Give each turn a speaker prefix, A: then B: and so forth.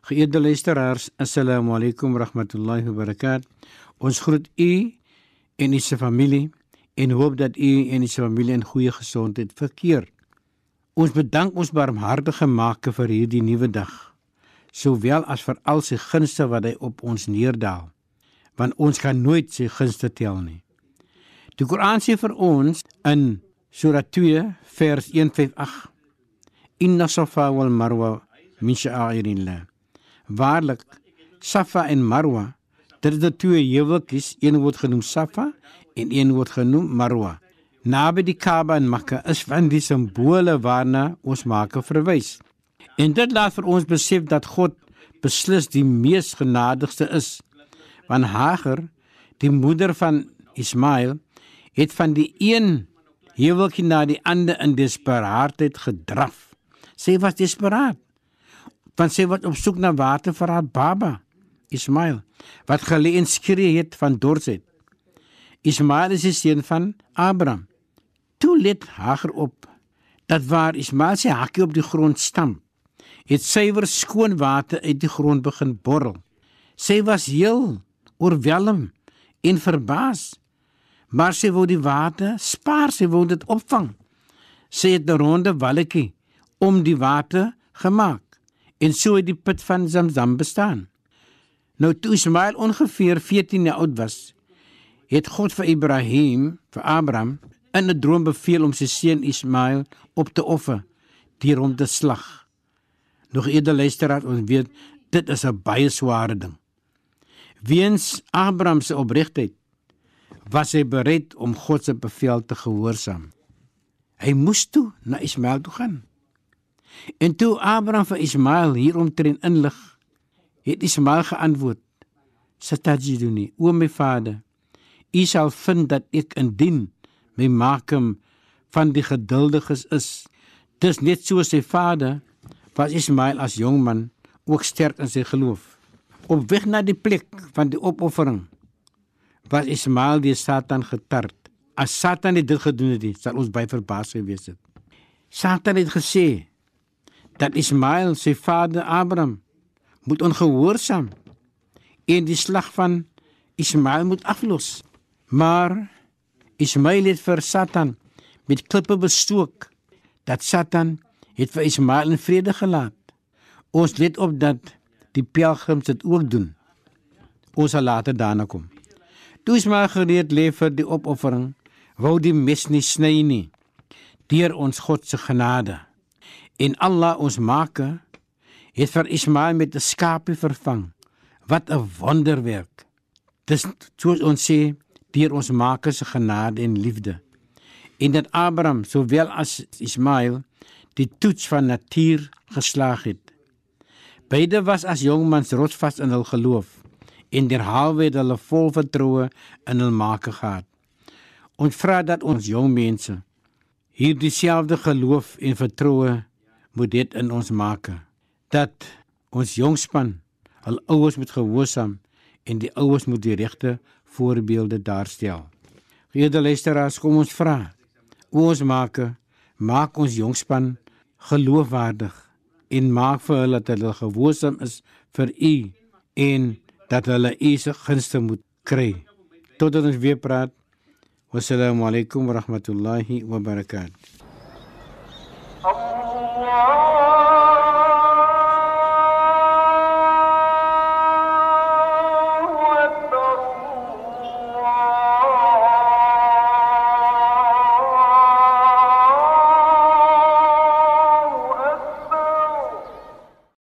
A: Geëerde luisteraars, assalamu alaykum rahmatullahi wa barakat. Ons groet u en u se familie en hoop dat u en u se familie in goeie gesondheid verkeer. Ons bedank ons barmhartige Maker vir hierdie nuwe dag, sowel as vir al sy gunste wat hy op ons neerdaal, want ons kan nooit sy gunste tel nie. Die Koran sê vir ons in Sura 2 vers 158: Inna Safa wal Marwa min sha'airillah Waarlik, Safa en Marwa, dit is die twee heuweltjies, een word genoem Safa en een word genoem Marwa. Naby die Kaaba in Mekka is van die simbole waarna ons maak verwys. En dit laat vir ons besef dat God beslis die mees genadigste is want Hagar, die moeder van Ismail, het van die een heuweltjie na die ander in desperaatheid gedraf. Sy was desperaat. Want sy was op soek na water vir haar baba, Ismail, wat gelê en skree het van dorsheid. Ismail is die seun van Abraham. Toe let Hagar op dat waar Ismail sy hakkie op die grond stamp, het suiwer skoon water uit die grond begin borrel. Sy was heel oorweldig en verbaas. Maar sy wou die water spaar, sy wou dit opvang. Sy het 'n ronde walletjie om die water gemaak en so het die put van Zamzam bestaan. Nou toe Ismail ongeveer 14 jaar oud was, het God vir Ibrahim, vir Abraham, in 'n droom beveel om sy seun Ismail op te offer deur hom te slag. Nog eerder luisteraar ons weet dit is 'n baie sware ding. Weens Abraham se opregtheid was hy bereid om God se bevel te gehoorsaam. Hy moes toe na Ismael toe gaan. En toe Abraham vir Ismael hieromtrent inlig, het Ismael geantwoord: "Satajiduni, o my vader, u sal vind dat ek indien my maakem van die geduldiges is. Dis net soos sy vader was Ismael as jong man ook sterk in sy geloof." Op weg na die plek van die opoffering was Ismael deur Satan getart. As Satan dit gedoen het, sal ons by verbaas gewees het. Satan het gesê dat Ismael sy vader Abraham moet ongehoorsaam en die slag van Ismael moet aflos. Maar Ismael het vir Satan met klippe bestook dat Satan het vir Ismael in vrede gelaat. Ons let op dat die pelgrims dit ook doen. Ons sal later daarna kom. Toe is maar gereed lê vir die opoffering, wou die mes nie sny nie. Deur ons God se genade en Allah ons Maker het vir Ismael met 'n skaapie vervang. Wat 'n wonderwerk. Dis soos ons sê deur ons Maker se genade en liefde. En dat Abraham sowel as Ismael die toets van natuur geslaag het. Beide was as jongmans rotsvas in hul geloof en derhalwe het hulle vol vertroue in hul Maker gehad. Ons vra dat ons jong mense hierdie selfde geloof en vertroue moet dit in ons maak dat ons jongspan hul ouers moet gehoorsaam en die ouers moet die regte voorbeelde daarstel. Geëerde luisteraars, kom ons vra. O ons maak maak ons jongspan geloofwaardig en maak vir hulle dat hulle gehoorsaam is vir u en dat hulle u se gunste moet kry. Totdat ons weer praat. Wassalamu alaykum wa rahmatullahi wa barakatuh.
B: الله